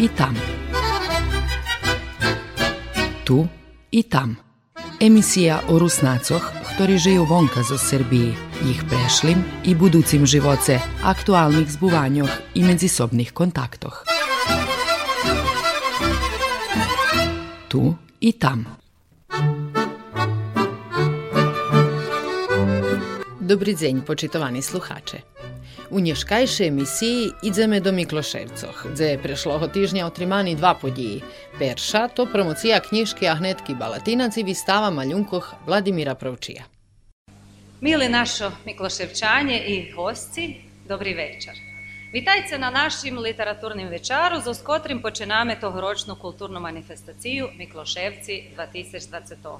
i tam. Tu i tam. Emisija o Rusnacoch, ktorí žijú vonka zo Srbiji, ich prešlim i buducim živoce, aktualnih zbuvanjoh i međusobnih kontaktoh. Tu i tam. Dobry dzień, počitovani sluhače. U nješkajšej emisiji idzeme do Mikloševcoh, gdje je prešloho tižnja otrimani dva podiji. Perša to promocija knjiške Ahnetki Balatinac i vistava Maljunkoh Vladimira Pravčija. Mili našo Mikloševčanje i hosci, dobri večer. Witajcie na našim literaturnim večaru, z kotrim počename tohoročnu kulturnu manifestaciju Mikloševci 2020.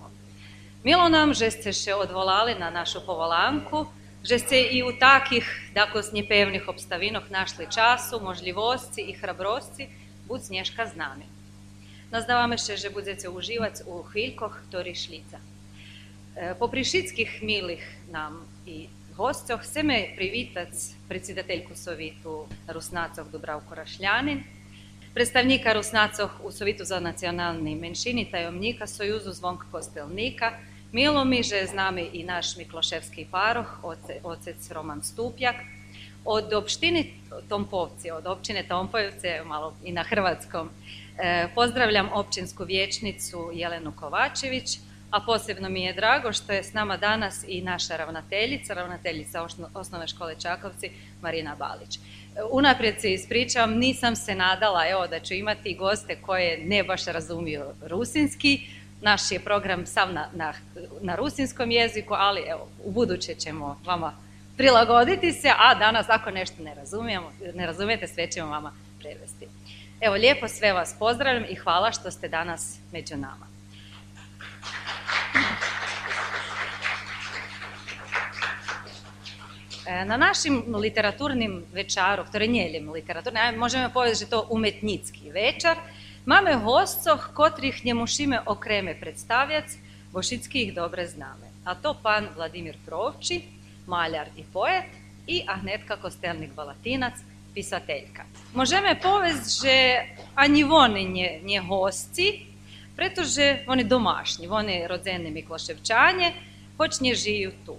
Milo nam, že ste še odvolali na našu povolanku, že ste i u takih, dakle, pevnih obstavinoh našli času, možljivosti i hrabrosti, bud snješka z nami. Nazdavame še, že budete uživati u hviljkoh tori šlica. E, po prišickih milih nam i gostjoh me privitac predsjedateljku Sovitu Rusnacov Dubravko Rašljanin, predstavnika Rusnacov u Sovitu za nacionalni menšini tajomnika Sojuzu Zvonk Kostelnika, Milo mi, že z nami i naš Mikloševski paroh, ocec Roman Stupjak, od opštini Tompovci, od općine Tompojevce, malo i na hrvatskom, e, pozdravljam općinsku vječnicu Jelenu Kovačević, a posebno mi je drago što je s nama danas i naša ravnateljica, ravnateljica osnovne škole Čakovci, Marina Balić. Unaprijed se ispričavam, nisam se nadala evo, da ću imati goste koje ne baš razumiju rusinski, naš je program sav na, na, na rusinskom jeziku, ali evo, u buduće ćemo vama prilagoditi se, a danas ako nešto ne razumijemo, ne razumijete, sve ćemo vama prevesti. Evo, lijepo sve vas pozdravljam i hvala što ste danas među nama. E, na našim literaturnim večaru, ktoré nie literaturne, možemo povedati to umetnicki večar, Mamy hostcoch, kotrih nie musimy okreme predstavljac, bošitski ih dobre zname. A to pan Vladimir Provči, maljar i poet, i Ahnetka Kostelnik Balatinac, pisateljka. Możemy povest, že ani oni nie, nie hostci, pretože oni domašni, oni rodzeni Mikloševčanje, hoć nie žiju tu.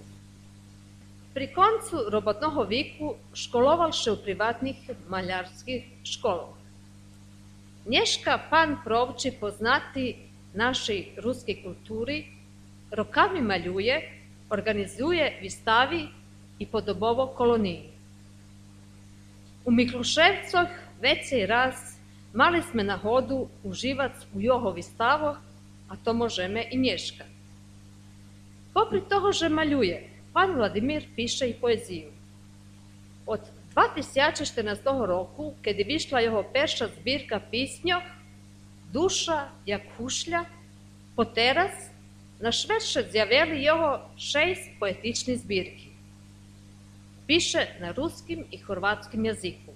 Pri koncu robotnog viku školoval še u privatnih maljarskih školov. Nješka pan Provči poznati našej ruskiej kulturi, rokami maljuje, organizuje wystawy i podobowo koloniji. U Mikluševcoh veći raz mali sme na hodu uživac u jeho vystavoch, a to možeme i Nješka. Popri toho, že maljuje, pan Vladimir piše i poeziju. Od 2014 року, kiedy вийшла його перша збірка пісньок Душа як хушля, потераз на швидше з'явили його шість поетичні збірки. Пише на русським і хорватським язику.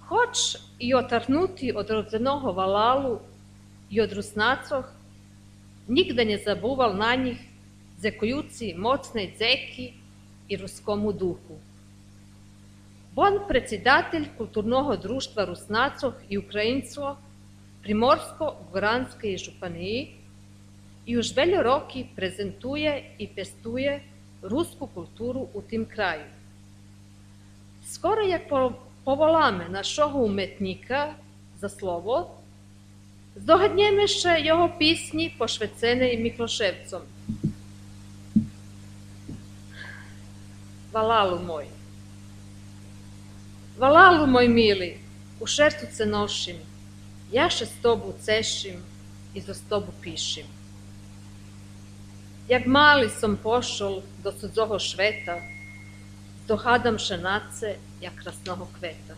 Хоч і отарнуті від родзиного валалу і від руснацох, нігде не забував на них, дзекуюці моцні дзеки і руському духу. Он председатель културного друштва руснацов і українців Приморсько-Горанської жупанії і вже велі роки презентує і пестує руську культуру у тим краю. Скоро як povolame našого umetnika za slovo, zdogадnjeme še jeho pisnji pošvecene Mikloševcom. Valalu moj. Valalu moj mili, u šertu se nošim, jaše s tobu cešim i za stobu pišim. Jak mali som pošol do cudzoho šveta, dohadam šenace jak krasnoho kveta.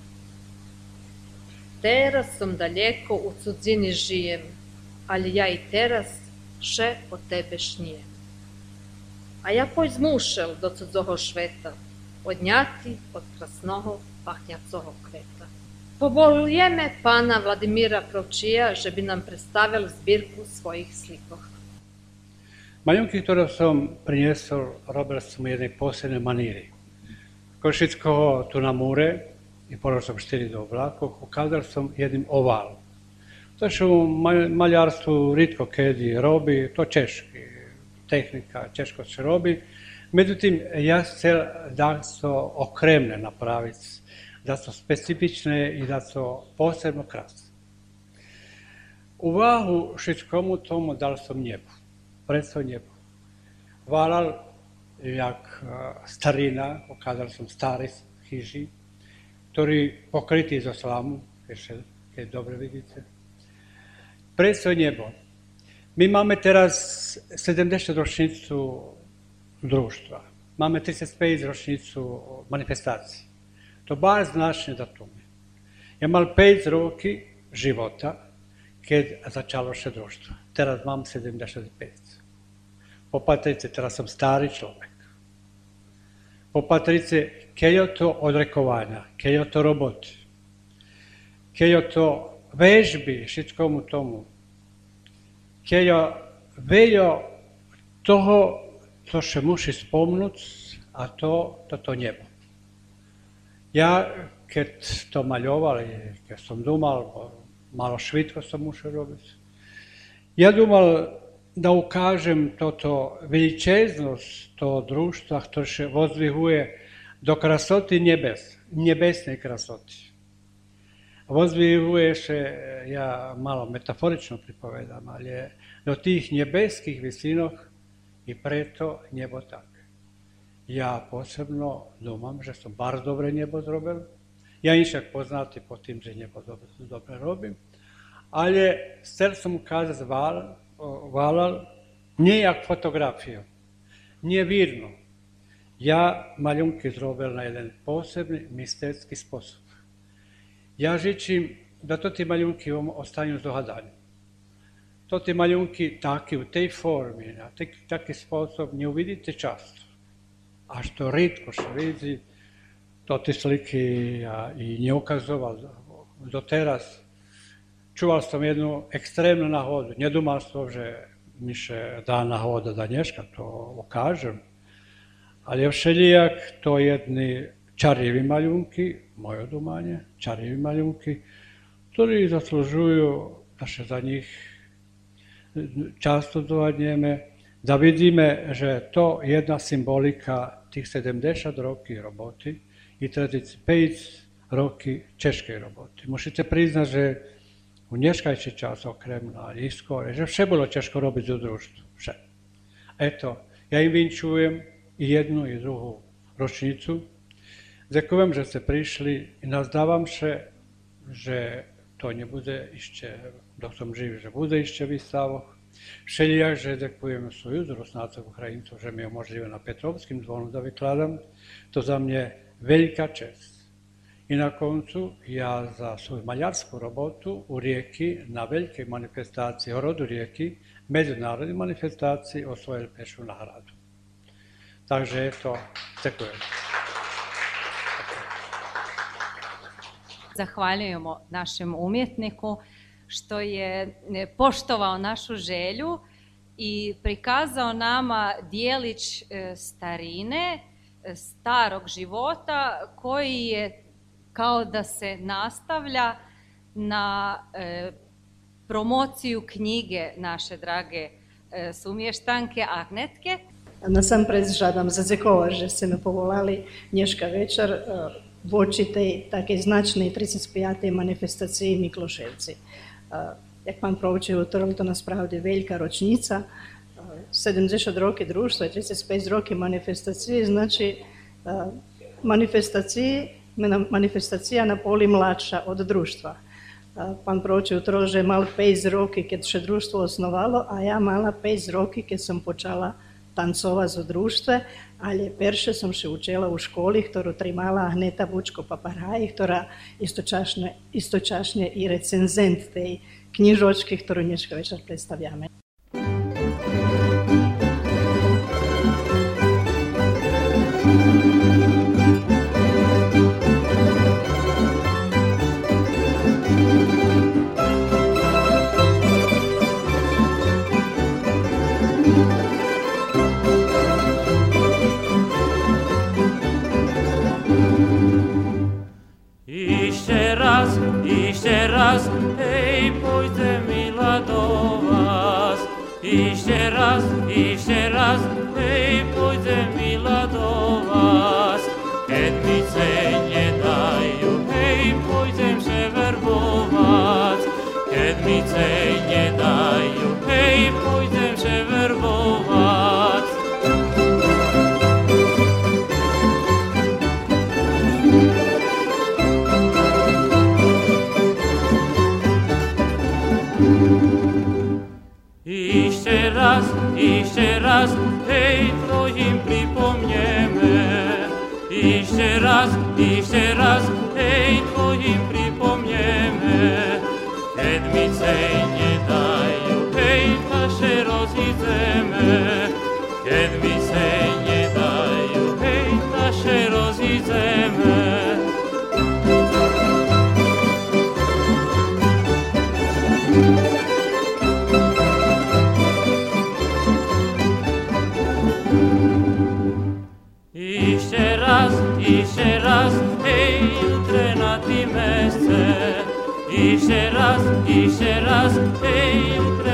Teraz som daljeko u cudzini žijem, ali ja i teraz še o tebe šnijem. A ja poj zmušel do cudzoho šveta, odnjati od krasnoho pahňacého kveta. Povolujeme pana Vladimira Provčija, že by nám predstavil zbirku svojich slikoch. Maľunky, ktoré som priniesol, robil som jednej posebnej maníry. Košického tu na múre i položil som 4 do oblakoch, ukázal som jedným oval. To, čo u maľarstvu ritko kedy robi, to češki, tehnika, češko se robi. Međutim, ja chcel da to okremne napraviti, da to specifične i da to posebno krasne. Увагу všetkomu tomu dal som nebu, preto nebu. Valal jak starina, ukázal som starý chyži, ktorý pokrytý zo slamu, keď dobre vidíte. Preto nebo. My máme teraz 70 ročnicu društva. Máme 35 ročnicu manifestacije. To bar značne datume. Ja mal 5 roki života, keď začalo še društvo. Teraz mám 75. Popatrite, teraz som starý človek. Popatrite, keď je to odrekovania, keď je to roboty, keď je to vežby všetkomu tomu, keď je veľa toho, čo še muši spomnúť, a to, toto nebo. Ja, keď to maľoval, keď som dumal, malo švitko som musel robiť. Ja dumal da ukážem toto veličeznosť toho društva, ktoré še vozdvihuje do krasoty nebes, nebesnej krasoty. Vozdvihuje še, ja malo metaforično pripovedam, ali do tých nebeských visinoch i preto nebo tak. Ja posebno domam, že som bar dobre nebo zrobil, Ja inšak poznati po tým, že dobre, robím. Ale chcel som ukázať val, valal nie jak fotografiu, nie vidno. Ja maľunky zrobil na jeden posebný, mystický spôsob. Ja žičím, da to tie maľunky vám ostanú zohadaní. To tie maľunky taky, v tej forme, na taký, taký spôsob ne uvidíte často a što ritko se vidi, to ti sliki i nje ukazoval do teraz. Čuval sam jednu ekstremnu nahodu, nje dumal sam ovdje miše da nahoda da nješka, to okažem. Ali je to jedni čarjevi maljunki, moje dumanje, čarjevi maljunki, koji zaslužuju da se za njih často dova da vidíme, že to jedna symbolika tých 70 roky roboti, i 35 roky češkej roboty. Musíte priznať, že u dneškajší čas okrem na iskore, že vše bolo ťažko robiť za družstvo. Vše. Eto, ja im vinčujem i jednu i druhú ročnicu. Ďakujem, že ste prišli i nazdávam sa, že to nebude ešte, dok som živ, že bude ešte výstavoch. Všelijak, že ďakujem svoju zrosnácov Ukrajincov, že mi umožnili na Petrovským dvonu da vykladam. To za mne velika čest. I na koncu ja za svoju maljarsku robotu u Rijeki na velike manifestacije o rodu Rijeki, međunarodne manifestacije osvojili pešu nagradu. Takže eto, ďakujem. Zahvaljujemo našem umjetniku što je poštovao našu želju i prikazao nama dijelić e, starine starog života koji je kao da se nastavlja na e, promociju knjige naše drage e, sumještanke Agnetke. Насамперед жадам зацікова, що си ми поволали днішка вечір е, в очі tej такій значної 35-ї маніфестації Міклошевці. Е, Як пан провчив, то насправді велика рочниця – 70 років дружства, 35 років маніфестації, значить маніфестації, маніфестація на полі младша від дружства. Пан Прочив to, že mal 5 rokov, keď sa družstvo osnovalo, a ja mala 5 rokov, keď som počala tancovať zo družstve, ale perše som sa učila u školi, ktorú trimala Agneta Vučko Paparaj, ktorá istočasne, istočasne i recenzent tej knižočky, ktorú dneška večer predstaviame. Raz, ište raz, hej, pôjdem milá do vás. Keď raz, hej, Twoim pripomniemy. Jeszcze raz, jeszcze raz, hej, Ište raz, ište raz,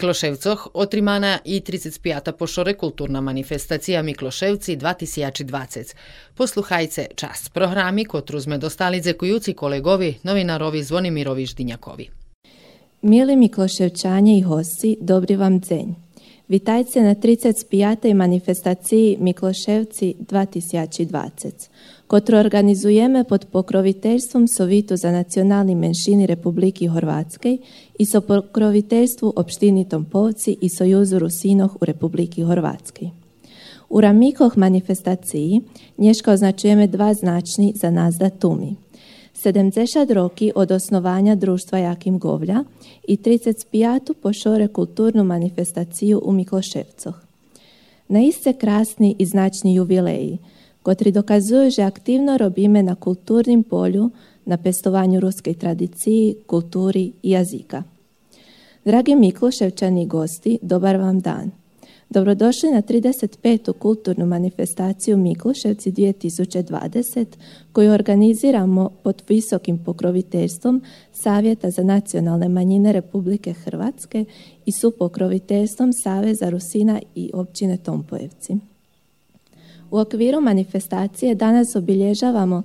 Миклошевцох отримана и 35-та пошоре културна манифестација Миклошевци 2020. Послухајце част програми котру сме достали зекујуци колегови новинарови Звонимирови Ždinjakovi. Mili Mikloševčanje i gosti, dobri vam dzenj. Witajcie na 35. manifestaciji Mikloševci 2020, kotru organizujemy pod pokroviteljstvom Sovitu za nacionalni menšini Republiki Horvatskej i so pokroviteljstvu opštini Tompovci i Sojuzu Rusinoh u Republiki Horvatskej. U ramikoh manifestaciji nješka označujeme dva značni za nas datumi. 70 roki od osnovanja društva Jakim Govlja i 35. pošore kulturnu manifestaciju u Mikloševcoh. Na iste krasni i značni jubileji, kotri dokazuju, že aktivno robime na kulturnim polju, na pestovanju ruske tradiciji, kulturi i jazika. Dragi Mikloševčani gosti, dobar vam dan. Dobrodošli na 35. kulturnu manifestaciju Mikluševci 2020 koju organiziramo pod visokim pokroviteljstvom Savjeta za nacionalne manjine Republike Hrvatske i supokroviteljstvom Saveza Rusina i općine Tompojevci. U okviru manifestacije danas obilježavamo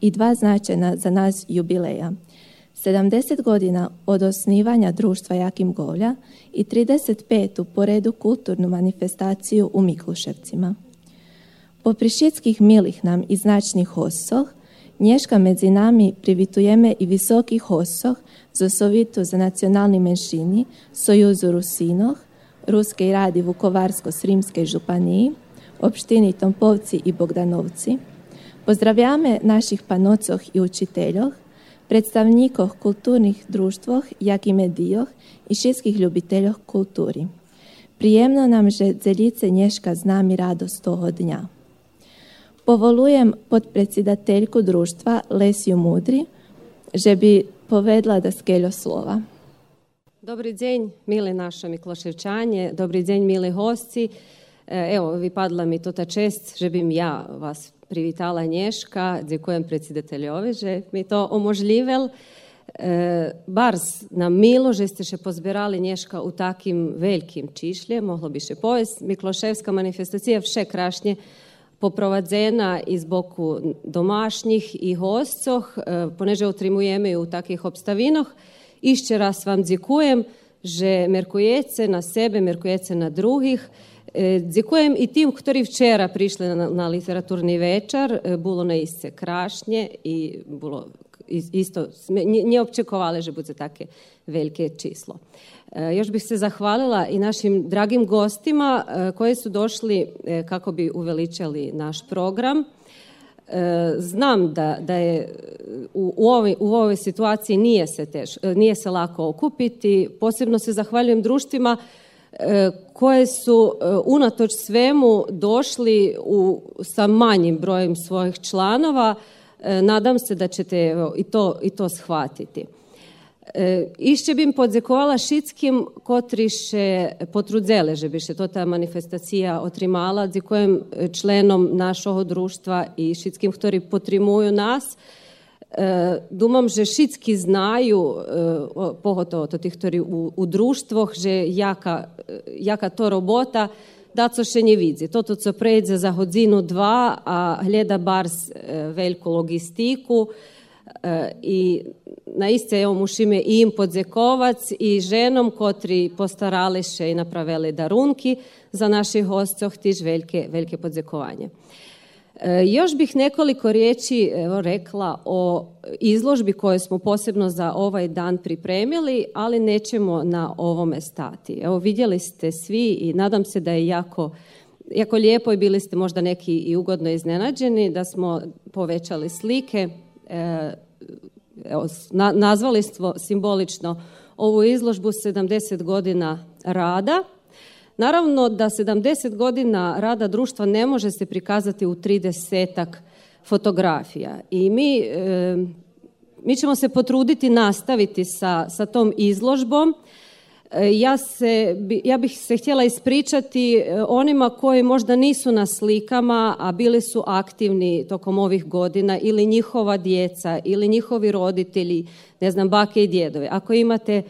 i dva značajna za nas jubileja. 70 godina od osnivanja društva Jakim Govlja i 35. po redu kulturnu manifestaciju u Mikluševcima. Po prišitskih milih nam i značnih hosoh, Nješka medzi nami privitujeme i visokih hosoh za Sovitu za nacionalni menšini, Sojuzu Rusinoh, Ruske i radi Vukovarsko-Srimske županiji, opštini Tompovci i Bogdanovci. Pozdravljame naših panocoh i učiteljoh, predstavnikoh kulturnih društvoh, jak i medijoh i všetkých ljubiteljoh kulturi. Prijemno nam že zeljice Nješka znam i radost toho dnja. Povolujem podpredsjedateljku društva Lesiju Mudri, že bi povedla da skeljo slova. Добрий день, милі наші міклошевчані, добрий день, милі гості. Е, Evo, vypadla mi to ta čest, že bim ja vas privitala Nješka. Dziękujem predsjedateljovi, že mi to omožljivel. E, Bars nam milo, že ste še pozbirali Nješka u takim velikim čišlje, moglo bi še povest. Mikloševska manifestacija vše krašnje poprovadzena iz boku domašnjih i hostcoh, e, poneže otrimujeme u takih obstavinoh. Išće raz vam dzikujem, že merkujece na sebe, merkujece na drugih. E, Dzikujem i tim, ktorí včera prišli na, literaturni večer, e, bilo na isce krašnje i bilo is- isto, nje opčekovali, že bude take velike číslo. E, Još bih se zahvalila i našim dragim gostima e, koji su došli e, kako bi uveličali naš program. E, Znam da, da je u, u, ovoj, u ovoj situaciji nije se, teš, e, nije se lako okupiti. Posebno se zahvaljujem društvima e, E, koje su e, unatoč svemu došli u, sa manjim brojem svojih članova. E, nadam se da ćete evo, i, to, i to shvatiti. Išće bim podzekovala šitskim, kotriše potrudzele, že biše to ta manifestacija otrimala, za kojem členom našog društva i šitskim, ktori potrimuju nas, E, Думам, že šitski znaju, e, pogotovo to tih, ktorí u, u društvoh, že jaka, e, jaka to robota, da co še nie widzi. To to, co prejde za godzinu, dva, a gleda bars e, veliku logistiku, E, i na iste evo musimy i im podzjekovac i ženom kotri postarali še i napravili darunki za naših hostcoh tiž velike, velike podzjekovanje. E, Još bih nekoliko riječi evo, rekla o izložbi koju smo posebno za ovaj dan pripremili, ali nećemo na ovome stati. Evo vidjeli ste svi i nadam se da je jako jako lijepo i bili ste možda neki i ugodno iznenađeni da smo povećali slike. E, evo, nazvali smo simbolično ovu izložbu 70 godina rada. Naravno da 70 godina rada društva ne može se prikazati u 30 fotografija. I mi, mi ćemo se potruditi nastaviti sa, sa tom izložbom. E, Ja, se, ja bih se htjela ispričati e, onima koji možda nisu na slikama, a bili su aktivni tokom ovih godina, ili njihova djeca, ili njihovi roditelji, ne znam, bake i djedove. Ako imate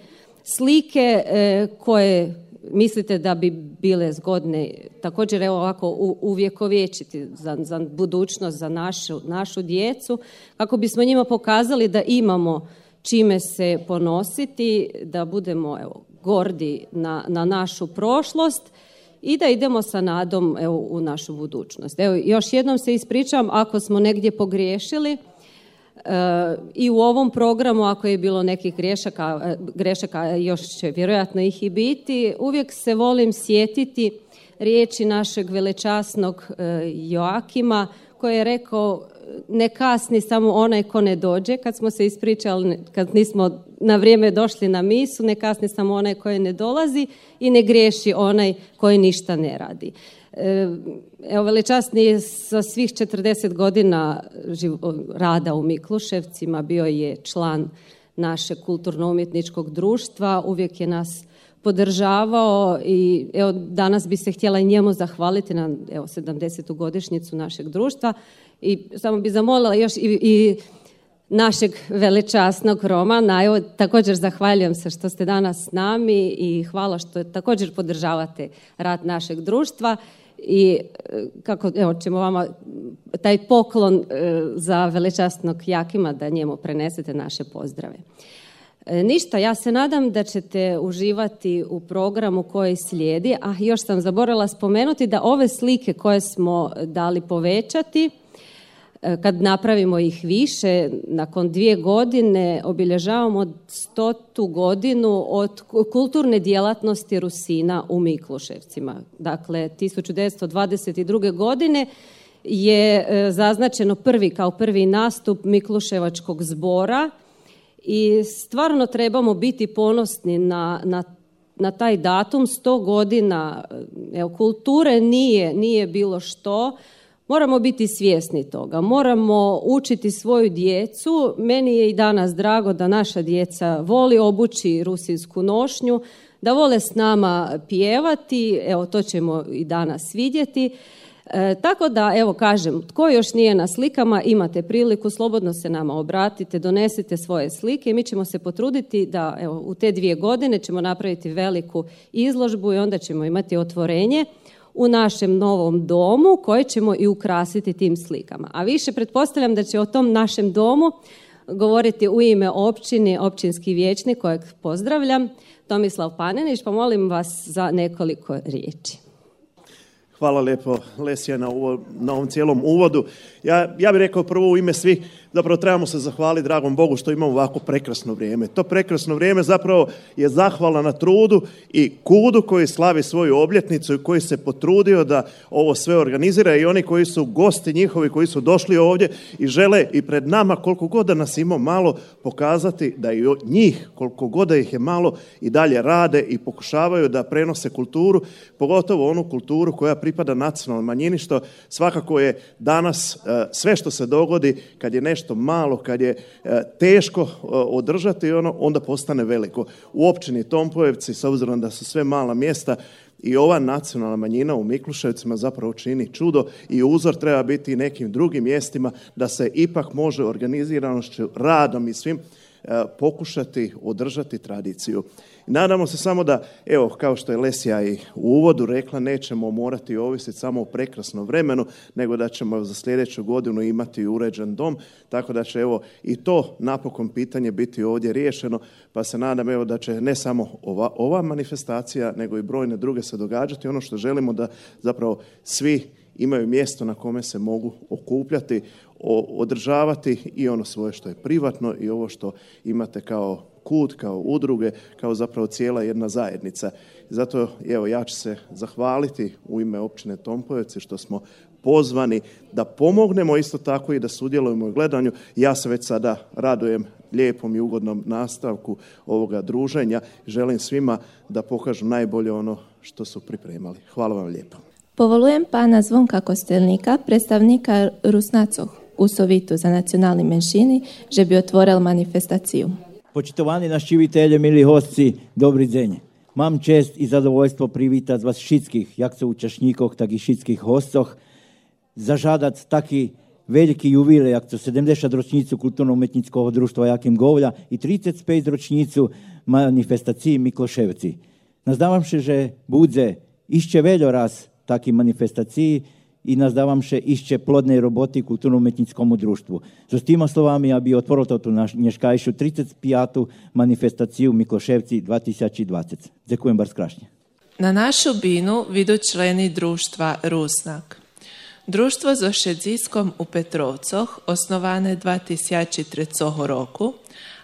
slike e, koje mislite da bi bile zgodne, također evo ovako uvjekovječiti za, za budućnost, za našu, našu djecu, kako bismo njima pokazali da imamo čime se ponositi, da budemo evo, gordi na, na našu prošlost i da idemo sa nadom evo, u našu budućnost. Evo, još jednom se ispričam ako smo negdje pogriješili, i u ovom programu ako je bilo nekih grešaka, grešaka još će vjerojatno ih i biti, uvijek se volim sjetiti riječi našeg velečasnog e, Joakima koji je rekao ne kasni samo onaj ko ne dođe, kad smo se ispričali, kad nismo na vrijeme došli na misu, ne kasni samo onaj koji ne dolazi i ne griješi onaj koji ništa ne radi. E, Evo, velečasni sa svih 40 godina rada u Mikluševcima, bio je član našeg kulturno-umjetničkog društva, uvijek je nas podržavao i evo danas bi se htjela i njemu zahvaliti na evo 70. godišnjicu našeg društva i samo bi zamolila još i, i našeg velečasnog Romana. Evo, također zahvaljujem se što ste danas s nami i hvala što također podržavate rad našeg društva i e, kako evo ćemo vama taj poklon e, za velečasnog Jakima da njemu prenesete naše pozdrave. E, Ništa, ja se nadam da ćete uživati u programu koji slijedi, a još sam zaboravila spomenuti da ove slike koje smo dali povećati, kad napravimo ih više, nakon dvije godine obilježavamo stotu godinu od kulturne djelatnosti Rusina u Mikloševcima. Dakle, 1922. godine je e, zaznačeno prvi kao prvi nastup Mikloševačkog zbora i stvarno trebamo biti ponosni na, na, na taj datum, sto godina evo, kulture nije, nije bilo što, moramo biti svjesni toga, moramo učiti svoju djecu, meni je i danas drago da naša djeca voli obući rusinsku nošnju, da vole s nama pjevati, evo to ćemo i danas vidjeti. E, tako da, evo kažem, tko još nije na slikama, imate priliku, slobodno se nama obratite, donesite svoje slike i mi ćemo se potruditi da evo, u te dvije godine ćemo napraviti veliku izložbu i onda ćemo imati otvorenje u našem novom domu koje ćemo i ukrasiti tim slikama. A više pretpostavljam da će o tom našem domu govoriti u ime općini, općinski vijećnik kojeg pozdravljam, Tomislav Panenić, pa molim vas za nekoliko riječi. Hvala lijepo Lesija na, na ovom cijelom uvodu. Ja, ja bih rekao prvo u ime svih, zapravo trebamo se zahvaliti dragom Bogu što imamo ovako prekrasno vrijeme. To prekrasno vrijeme zapravo je zahvala na trudu i kudu koji slavi svoju obljetnicu i koji se potrudio da ovo sve organizira i oni koji su gosti njihovi, koji su došli ovdje i žele i pred nama koliko god da nas ima malo pokazati da i od njih koliko god da ih je malo i dalje rade i pokušavaju da prenose kulturu, pogotovo onu kulturu koja pripada nacionalnoj manjini što svakako je danas e, sve što se dogodi kad je nešto malo, kad je e, teško e, održati ono, onda postane veliko. U općini Tompojevci, s obzirom da su sve mala mjesta, i ova nacionalna manjina u Mikluševcima zapravo čini čudo i uzor treba biti i nekim drugim mjestima da se ipak može organiziranošću, radom i svim pokušati održati tradiciju. Nadamo se samo da, evo, kao što je Lesija i u uvodu rekla, nećemo morati ovisiti samo o prekrasnom vremenu, nego da ćemo za sljedeću godinu imati uređen dom, tako da će, evo, i to napokon pitanje biti ovdje riješeno, pa se nadam, evo, da će ne samo ova, ova manifestacija, nego i brojne druge se događati. Ono što želimo da zapravo svi imaju mjesto na kome se mogu okupljati, održavati i ono svoje što je privatno i ovo što imate kao kut, kao udruge, kao zapravo cijela jedna zajednica. Zato evo ja ću se zahvaliti u ime općine Tompojevci što smo pozvani da pomognemo isto tako i da sudjelujemo u gledanju. Ja se već sada radujem lijepom i ugodnom nastavku ovoga druženja. Želim svima da pokažu najbolje ono što su pripremali. Hvala vam lijepo. Povolujem pana Zvonka Kostelnika, predstavnika Rusnacoh u Sovitu za nacionalni menšini, že bi otvoril manifestaciju. Naši živitelje, mili hostci, dobri deň. Mám čest i zadovoljstvo privítať vás všetkých, jak so účastníkoch, tak i všetkých hostcoch, zažádať taký veľký jubilej, jak to 70 ročnicu kulturno-umetnického društva Jakim Govľa i 35 ročnicu manifestácií Mikloševci. Nazdávam sa, že bude ešte veľa raz takých manifestácií, i nazdávam še ešte plodnej roboty kulturno-umetnickomu društvu. So s týma slovami, aby otvoril toto dneškajšiu 35. manifestáciu Mikloševci 2020. Ďakujem bardzo krašne. Na našu binu vidu členi društva Rusnak. Društvo za Šedziskom u Petrovcoh osnovane 2003 roku,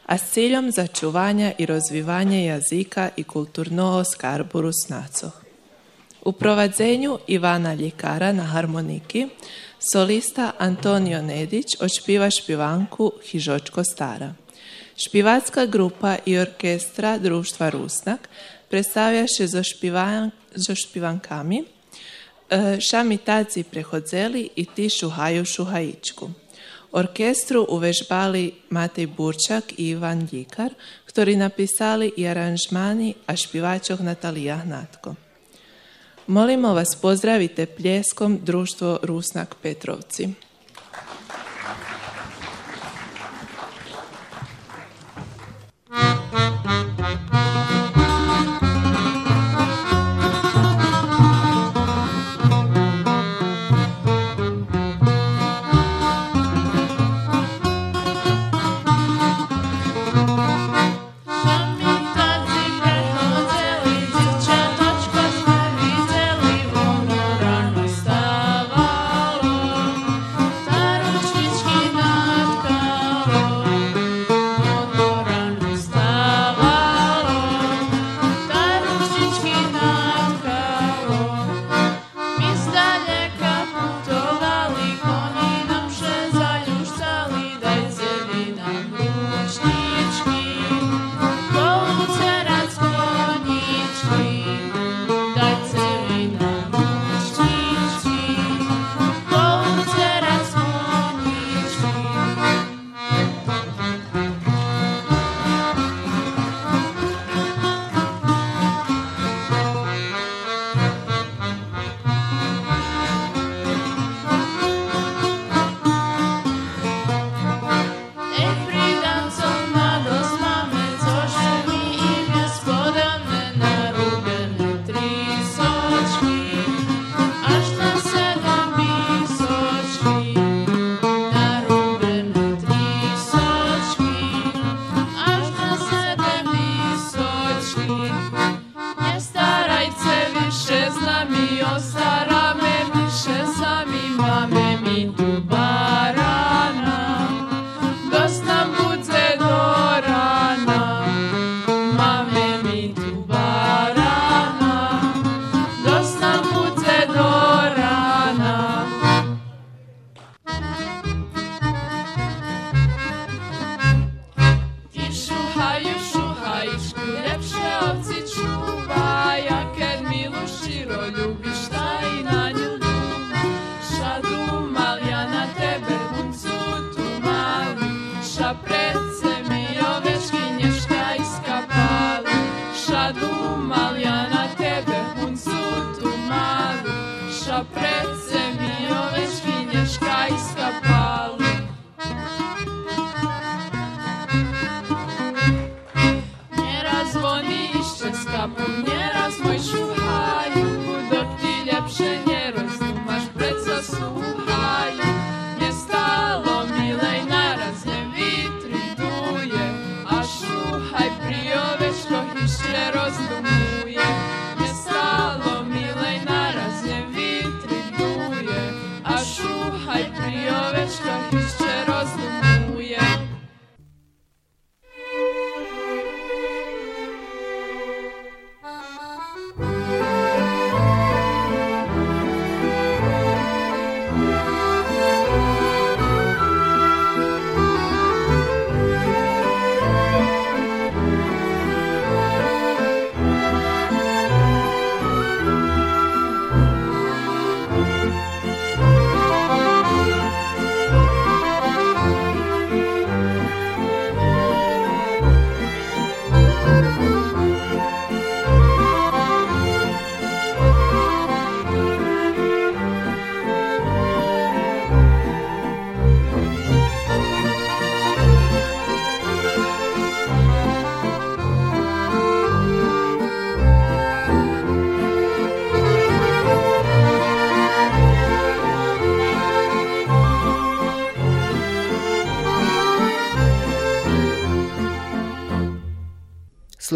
a s ciljom začuvanja i rozvivanja jazika i kulturnoho skarbu Rusnacoh. U provadzenju Ivana Ljekara na harmoniki solista Antonio Nedić odšpiva špivanku Hižočko stara. Špivacka grupa i orkestra društva Rusnak predstavlja se za, špivan, za špivankami e, Šamitaci prehodzeli i ti šuhaju šuhajičku. Orkestru uvežbali Matej Burčak i Ivan Ljikar, ktorí napisali i aranžmani, a špivačoh Natalija Hnatko. Molimo vas pozdravite pljeskom društvo Rusnak Petrovci.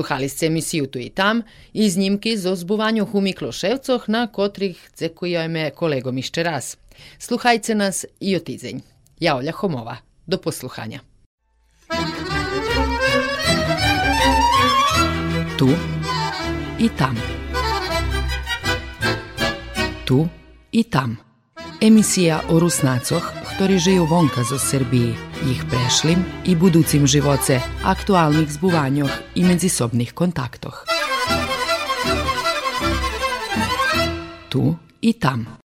Posluhali ste emisiju Tu i tam i znimki z ozbuvaniu humi kloševcoh na kotrih cekujeme kolegom išče raz. Sluhajce nas i otidzenj. Ja Olja Homova. Do posluhanja. Tu i tam. Tu i tam. Emisija o rusnacoh, ktorí žijú vonka zo Srbiji, ich prešlim i budúcim živoce, aktualnih zbuvanjoh i medzisobných kontaktoh. Tu i tam.